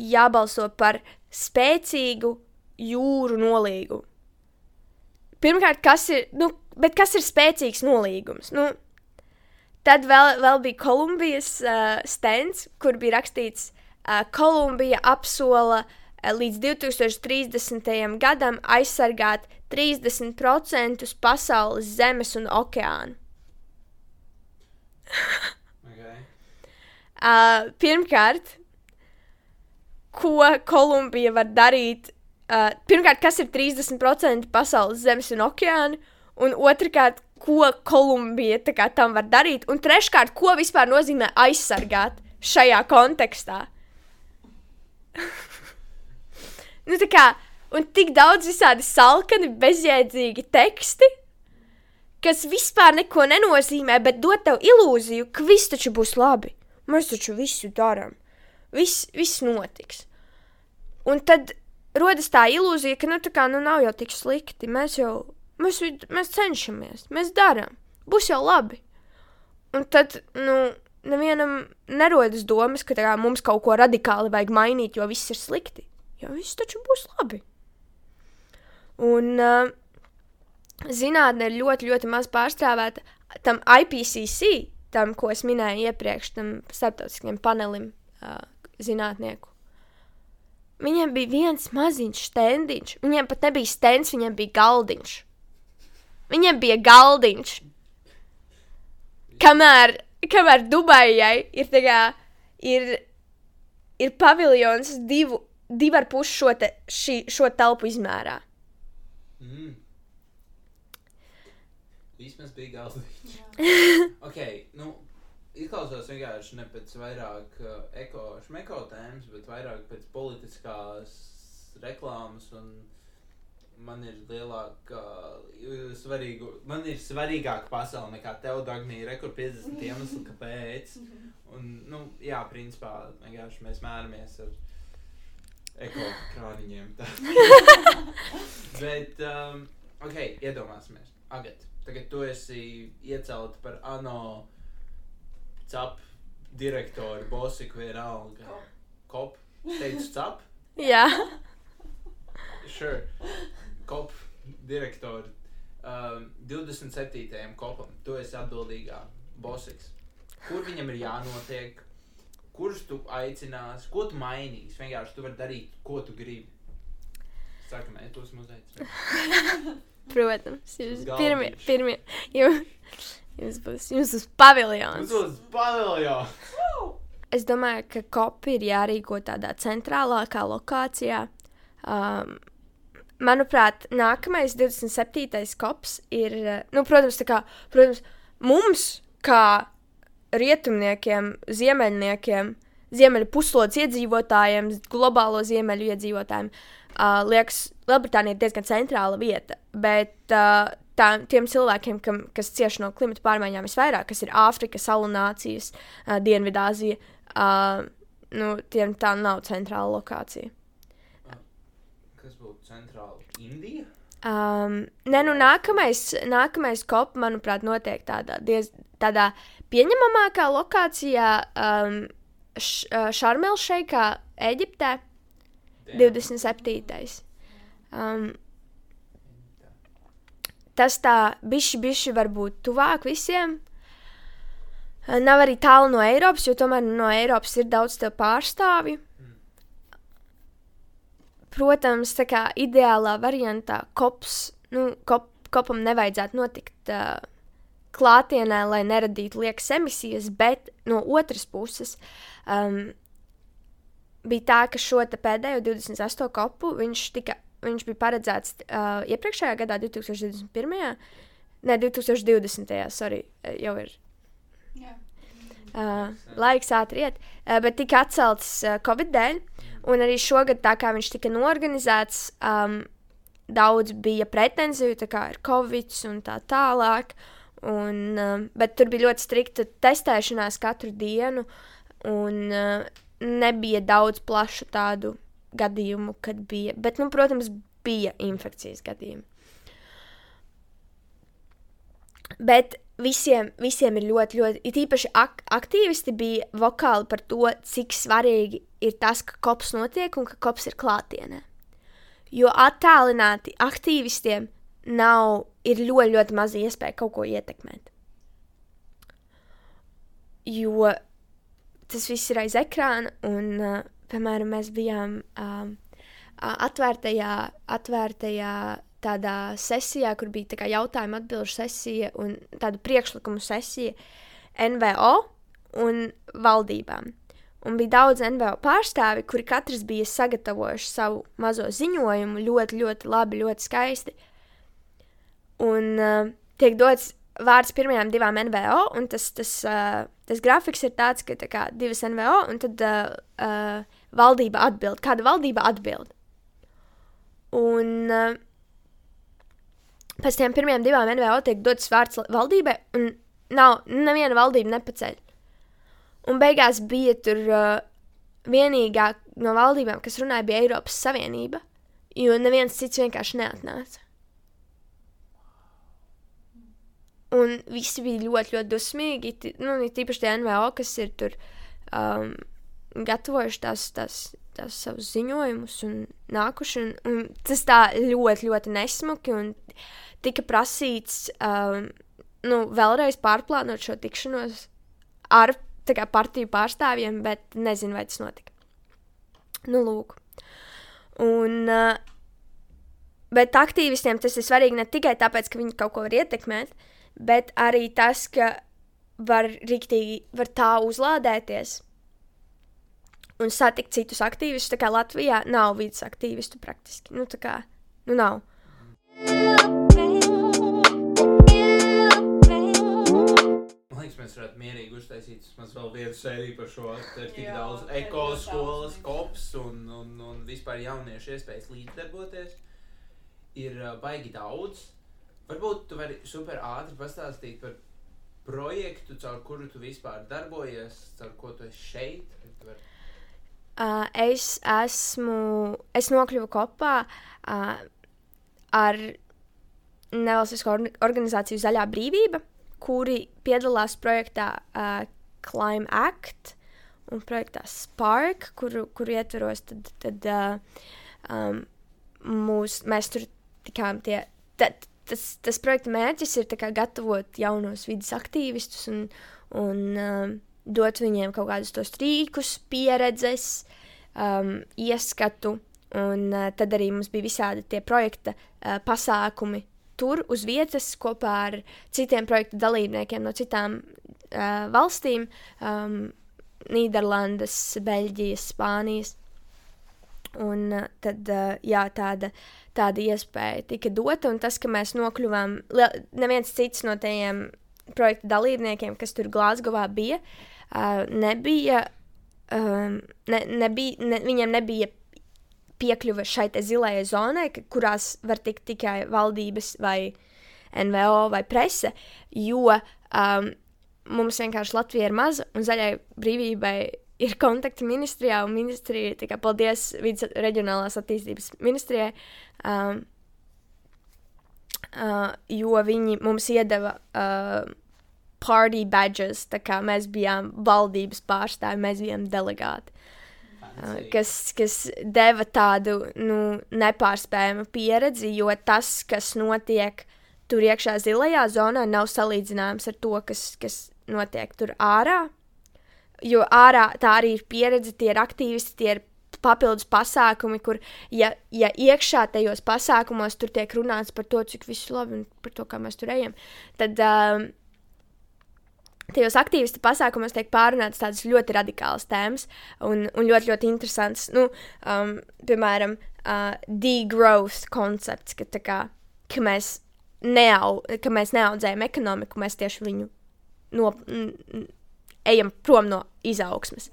jābalso par spēcīgu jūru nolīgumu. Pirmkārt, kas ir, nu, bet kas ir spēcīgs nolīgums? Nu, tad vēl, vēl bija Kolumbijas uh, stends, kur bija rakstīts, uh, Kolumbija apsola uh, līdz 2030. gadam aizsargāt 30% pasaules zemes un okeānu. okay. uh, pirmkārt, ko Kolumbija var darīt? Uh, pirmkārt, kas ir 30% pasaules zemes un okeāna? Un otrkārt, ko Kolumbija tam var darīt? Un treškārt, ko vispār nozīmē aizsargāt šajā kontekstā? [laughs] Nu, tā kā, un tik daudz visādi salkani, bezjēdzīgi teksti, kas vispār neko nenozīmē, bet dod tev ilūziju, ka viss taču būs labi. Mēs taču visu darām. Viss, viss notiks. Un tad rodas tā ilūzija, ka nu, tā kā, nu, nav jau tik slikti. Mēs jau mēs, mēs cenšamies, mēs darām. Būs jau labi. Un tad, nu, nevienam nerodas domas, ka kā, mums kaut ko radikāli vajag mainīt, jo viss ir slikti jo viss taču būs labi. Un uh, zinātnē ir ļoti, ļoti maz pārstāvēta tam IPCC, tam, ko es minēju iepriekš, tam starptautiskajam panelim uh, zinātnieku. Viņiem bija viens maziņš stendiņš. Viņiem pat nebija stends, viņiem bija galdiņš. Viņiem bija galdiņš. Kamēr, kamēr Dubajai ir, kā, ir, ir paviljons divu divu ar pusi šo, te, šī, šo telpu izmērā. Mm.
Vismaz bija galdiņš. [laughs] ok, nu, izklausās vienkārši ne pēc vairāk uh, eko-šmeko tēmas, bet vairāk pēc politiskās reklāmas un man ir lielāka, uh, svarīgu, man ir svarīgāka pasaule nekā tev, Dagnija, rekur 50 iemesli, kāpēc. Un, nu, jā, principā, vienkārši mēs mēramies ar eko krāniņiem. tā. [laughs] Bet, um, ok, iedomāsimies. Agat, tagad tu esi iecelta par ANO cap direktoru, bosiku vienalga. Kop. Teicu cap?
Jā,
Sure. Kop direktoru. Um, 27. kopam. Tu esi atbildīgā bosiks. Kur viņam ir jānotiek? Kurš tu aicinās? Ko tu mainīsi? Vienkārši tu vari darīt, ko tu gribi. Saka, mēs tos uzaicinām. [laughs]
protams. Jūs pirmie, pirmie. Jums, jums būs, jums būs paviljons.
Uz uz paviljonu!
Es domāju, ka kopi ir jārīko tādā centrālākā lokācijā. Um, manuprāt, nākamais 27. kops ir, eh, nu, protams, tā kā, protams, mums, kā rietumniekiem, ziemeļniekiem, ziemeļu puslodes iedzīvotājiem, globālo ziemeļu iedzīvotājiem, uh, liekas, Lielbritānija ir diezgan centrāla vieta. Bet uh, tā, tiem cilvēkiem, kam, kas cieš no klimata pārmaiņām visvairāk, kas ir Āfrika, Salu nācijas, uh, Dienvidāzija, uh, nu, tiem tā nav centrāla lokācija.
Kas būtu centrāli? Indija?
Um, nē, nu, nākamais, nākamais kop, manuprāt, notiek tādā, diez, tādā pieņemamākā lokācijā, um, uh, Šarmelšeikā, Eģiptē, 27. Um, tas tā bišķi, bišķi varbūt tuvāk visiem. Uh, Nav arī tālu no Eiropas, jo tomēr no Eiropas ir daudz pārstāvju. Protams, tā kā ideālā variantā kops, nu, kop, kopam nevajadzētu notikt uh, klātienē, lai neradītu liekas emisijas, bet no otras puses um, bija tā, ka šo pēdējo 28 kopu viņš, tika, viņš bija paredzēts uh, iepriekšējā gadā, 2021. Ne, 2020. sorry, eh, jau ir
Jā.
uh, laiks ātri iet, uh, bet tika atcelts uh, Covid dēļ. Un arī šogad, tā kā viņš tika norganizēts, um, daudz bija pretenziju, tā kā ir Covid un tā tālāk. Un, bet tur bija ļoti strikta testēšanās katru dienu, un nebija daudz plašu tādu gadījumu, kad bija. Bet, nu, protams, bija infekcijas gadījumi. Bet visiem, visiem ir ļoti, ļoti, it īpaši ak aktīvisti bija vokāli par to, cik svarīgi ir tas, ka kops notiek un ka kops ir klātienē. Jo attālināti aktīvistiem nav, ir ļoti, ļoti maza iespēja kaut ko ietekmēt. Jo tas viss ir aiz ekrāna, un, uh, piemēram, mēs bijām um, atvērtajā, atvērtajā tādā sesijā, kur bija tā kā jautājuma atbilžu sesija un tāda priekšlikumu sesija NVO un valdībām. Un bija daudz NVO pārstāvi, kuri katrs bija sagatavojuši savu mazo ziņojumu ļoti, ļoti labi, ļoti skaisti. Un uh, tiek dots vārds pirmajām divām NVO, un tas, tas, uh, tas grafiks ir tāds, ka tā kā, divas NVO, un tad uh, uh, valdība atbild. Kāda valdība atbild? Un uh, pēc tam pirmajām divām NVO tiek dots vārds valdībai, un nav neviena valdība nepaceļ. Un beigās bija tur uh, vienīgā no valdībām, kas runāja, bija Eiropas Savienība, jo neviens cits vienkārši neatnāca. Un visi bija ļoti, ļoti dusmīgi. Nu, tīpaši tie NVO, kas ir tur um, gatavojuši tās, tās, tās savus ziņojumus un nākuši. Un, un tas tā ļoti, ļoti nesmuki. Un tika prasīts um, nu, vēlreiz pārplānot šo tikšanos ar kā, partiju pārstāvjiem, bet nezinu, vai tas notika. Nu, lūk. Un, uh, bet aktīvistiem tas ir svarīgi ne tikai tāpēc, ka viņi kaut ko var ietekmēt, bet arī tas, ka var riktīgi, var tā uzlādēties un satikt citus aktīvistus. Tā kā Latvijā nav vidas aktīvistu praktiski. Nu, tā kā, nu nav.
mierīgi uztaisīt vismaz vēl vienu sēriju par šo. Tur ir tik
Jā,
daudz
daudz
kops un, un, un vispār jauniešu iespējas līdzdarboties. Ir uh, baigi daudz. Varbūt tu vari super ātri pastāstīt par projektu, caur kuru tu vispār darbojies, caur ko tu esi šeit. Tu vari-
Uh, es esmu, es nokļuvu kopā uh, ar nevalstisko or organizāciju Zaļā brīvība, kuri piedalās projektā uh, Climb Act un projektā Spark, kuru, kuru ietvaros tad, tad uh, um, mūs, mēs tur tikām tie. Tad, tas, tas projekta mērķis ir gatavot jaunos vidas aktīvistus un, un um, dot viņiem kaut kādus tos rīkus, pieredzes, um, ieskatu. Un uh, tad arī mums bija visādi tie projekta uh, pasākumi tur uz vietas kopā ar citiem projekta dalībniekiem no citām uh, valstīm um, - Nīderlandes, Beļģijas, Spānijas. Un uh, tad uh, jā, tāda, tāda iespēja tika dota, un tas, ka mēs nokļuvām, neviens cits no tajiem projekta dalībniekiem, kas tur Glāzgovā bija, uh, nebija, um, ne, nebija ne, viņiem nebija piekļuve šai zilajai zonai, kurās var tikt tikai valdības vai NVO vai prese, jo um, mums vienkārši Latvija ir maza un zaļai brīvībai ir kontakti ministrijā, un ministrija, tā kā paldies vidas reģionālās attīstības ministrijai, um, uh, jo viņi mums iedeva uh, party badges, tā kā mēs bijām valdības pārstāvi, mēs bijām delegāti. Uh, kas, kas deva tādu nu, nepārspējamu pieredzi, jo tas, kas notiek tur iekšā zilajā zonā, nav salīdzināms ar to, kas, kas notiek tur ārā. Jo ārā tā arī ir pieredze, tie ir aktīvisti, tie ir papildus pasākumi, kur, ja, ja iekšā tajos pasākumos tur tiek runāts par to, cik viss ir labi un par to, kā mēs tur ejam, tad um, tajos aktīvistu pasākumos tiek pārunātas tādas ļoti radikālas tēmas un, un ļoti, ļoti interesantas. Nu, um, piemēram, uh, degrowth koncepts, ka, kā, ka, mēs neau, ka mēs neaudzējam ekonomiku, mēs tieši viņu no, ejam prom no izaugsmes.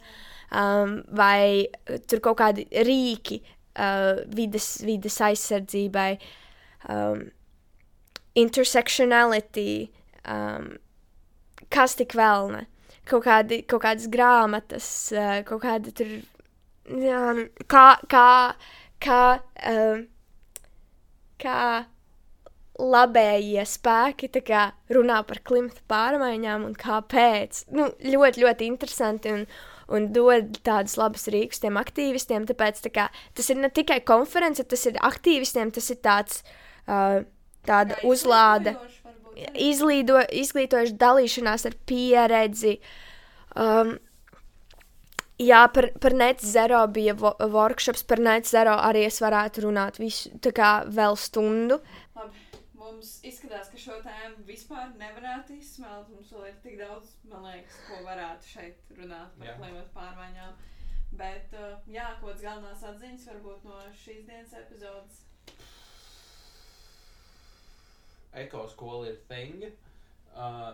Um, vai uh, tur kaut kādi rīki uh, vides, vides aizsardzībai, um, intersectionality, um, kas tik vēl ne. Kaut, kādi, kaut kādas grāmatas, uh, kaut kādi tur, jā, nu, kā, kā, kā, um, kā labējie spēki kā runā par klimata pārmaiņām un kāpēc. Nu, ļoti, ļoti interesanti un, un dod tādus labus rīkus tiem aktīvistiem. Tāpēc tā kā, tas ir ne tikai konference, tas ir aktīvistiem, tas ir tāds, uh, tāda uzlāde izglīdo, izglītojuši dalīšanās ar pieredzi. Um, jā, par, par net zero bija vo workshops, par net zero arī es varētu runāt visu, tā kā vēl stundu.
Labi, mums izskatās, ka šo tēmu vispār nevarētu izsmelt. Mums vēl ir tik daudz, man liekas, ko varētu šeit runāt par klimatu pārmaiņām. Bet, uh, jā, kādas galvenās atziņas varbūt no šīs dienas epizodes.
Ekoskola ir thing. Uh,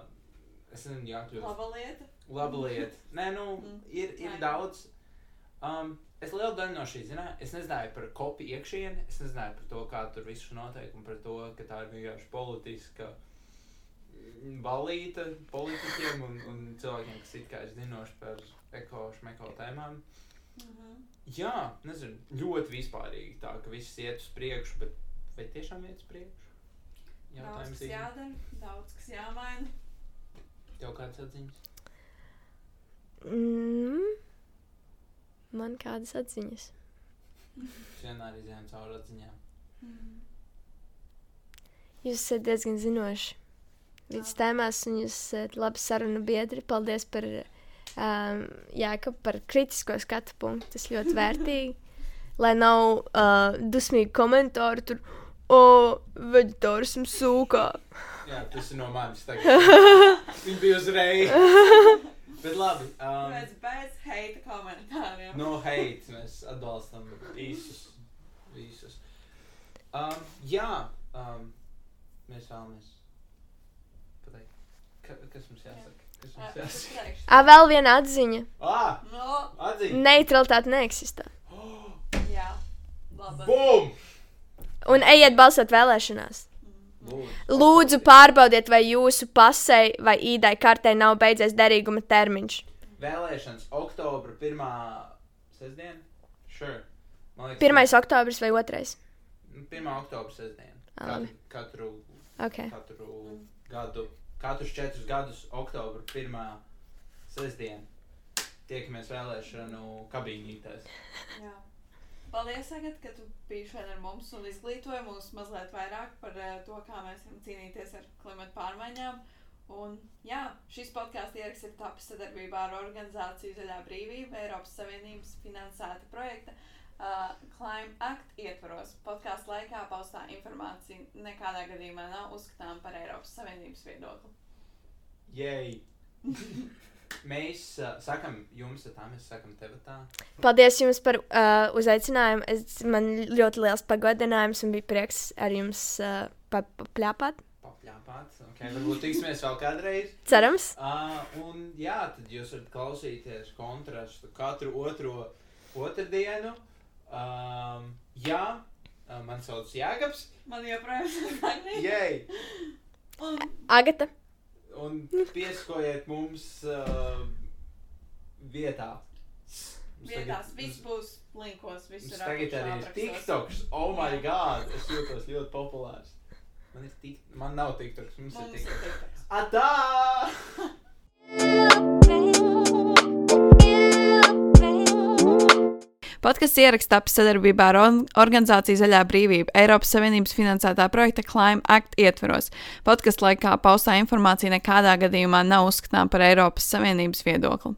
es nezinu, jākļūst.
Laba lieta.
Laba lieta. Nē, nu,
Mm.
ir, ir
Nē.
daudz. Um, es lielu daļu no šī zināju. Es nezināju par kopiju iekšieni, es nezināju par to, kā tur viss notiek, un par to, ka tā ir vienkārši politiska balīta politiķiem un, un cilvēkiem, kas it kā ir zinoši par eko-šmeko tēmām.
Mhm.
Jā, nezinu, ļoti vispārīgi tā, ka viss iet uz priekšu, bet vai tiešām iet uz priekšu?
Daudz kas
Zīme.
jādara, daudz kas jāmaina.
Tev kāds atziņas?
Mm. Man kādas atziņas.
Vienmēr izējām cauri atziņām.
Mhm.
Jūs esat diezgan zinoši līdz tēmās, un jūs esat labi sarunu biedri. Paldies par, um, Jāka, par kritisko skatu punktu. Tas ļoti [laughs] vērtīgi. Lai nav uh, dusmīgi komentāri tur, o, veģetārismu sūkā.
Jā, tas ir no manis tagad. [laughs] Viņa bija uzreiz. [laughs] Bet labi. Um,
Pēc, bez heita komentāriem.
no hate mēs atbalstam visus. visus. Um, jā, um, mēs vēlamies pateikt. Ka, kas mums jāsaka? Kas mums jāsaka?
Ā, vēl viena atziņa.
Ah,
No,
atzīst!
Neutralitāte neeksistē. [gasps]
jā, labi.
Bum!
Un ejiet balsot vēlēšanās.
Lūdzu.
Pārbaudiet, vai jūsu pasei vai īdai kartē nav beidzies derīguma termiņš.
Vēlēšanas oktobra pirmā sestdiena? Sure. Man liekas,
1. oktobris vai 2.
1. oktobra sestdiena. Katru,
labi.
katru,
Okay.
katru gadu, katrus četrus gadus oktobra pirmā sestdiena. Tiekamies vēlēšanu kabīnītēs.
Paldies, Agat, ka tu biji šodien ar mums un izglītoji mūs mazliet vairāk par uh, to, kā mēs varam cīnīties ar klimatu pārmaiņām. Un, jā, šis podkāstu ieraksts ir tapis sadarbībā ar organizāciju Zaļā brīvība, Eiropas Savienības finansēta projekta uh, Climate Act ietvaros. Podkāstu laikā paustā informācija nekādā gadījumā nav uzskatām par Eiropas Savienības viedokli.
Jej! [laughs] Mēs uh, sakam jums tā, mēs sakam tev tā.
Paldies jums par uh, uzaicinājumu. Es, man ļoti liels pagodinājums un bija prieks ar jums uh, pa- papļāpāt.
Papļāpāt. Okay, varbūt tiksimies vēl kādreiz.
Cerams.
Uh, un jā, tad jūs varat klausīties kontrastu katru otro otrdienu. Um, jā, uh, man sauc Jēkabs.
Man joprojām ir Agnija.
Jej!
Un
Agata.
Un piesakojiet mums uh, vietā.
Vietās
tagad-
viss būs linkos, viss
Mums tagad arī ir TikToks. Oh my god! Es jūtos ļoti populārs. Man, ir tik... Man nav TikToks, mums,
Mums
ir. TikToks. Atā! [laughs]
Podkāsts ierakstā sadarbībā ar organizāciju Zaļā brīvība Eiropas Savienības finansētā projekta Climate Act ietvaros. Podkāstu laikā paustā informācija nekādā gadījumā nav uzskatāms par Eiropas Savienības viedokli.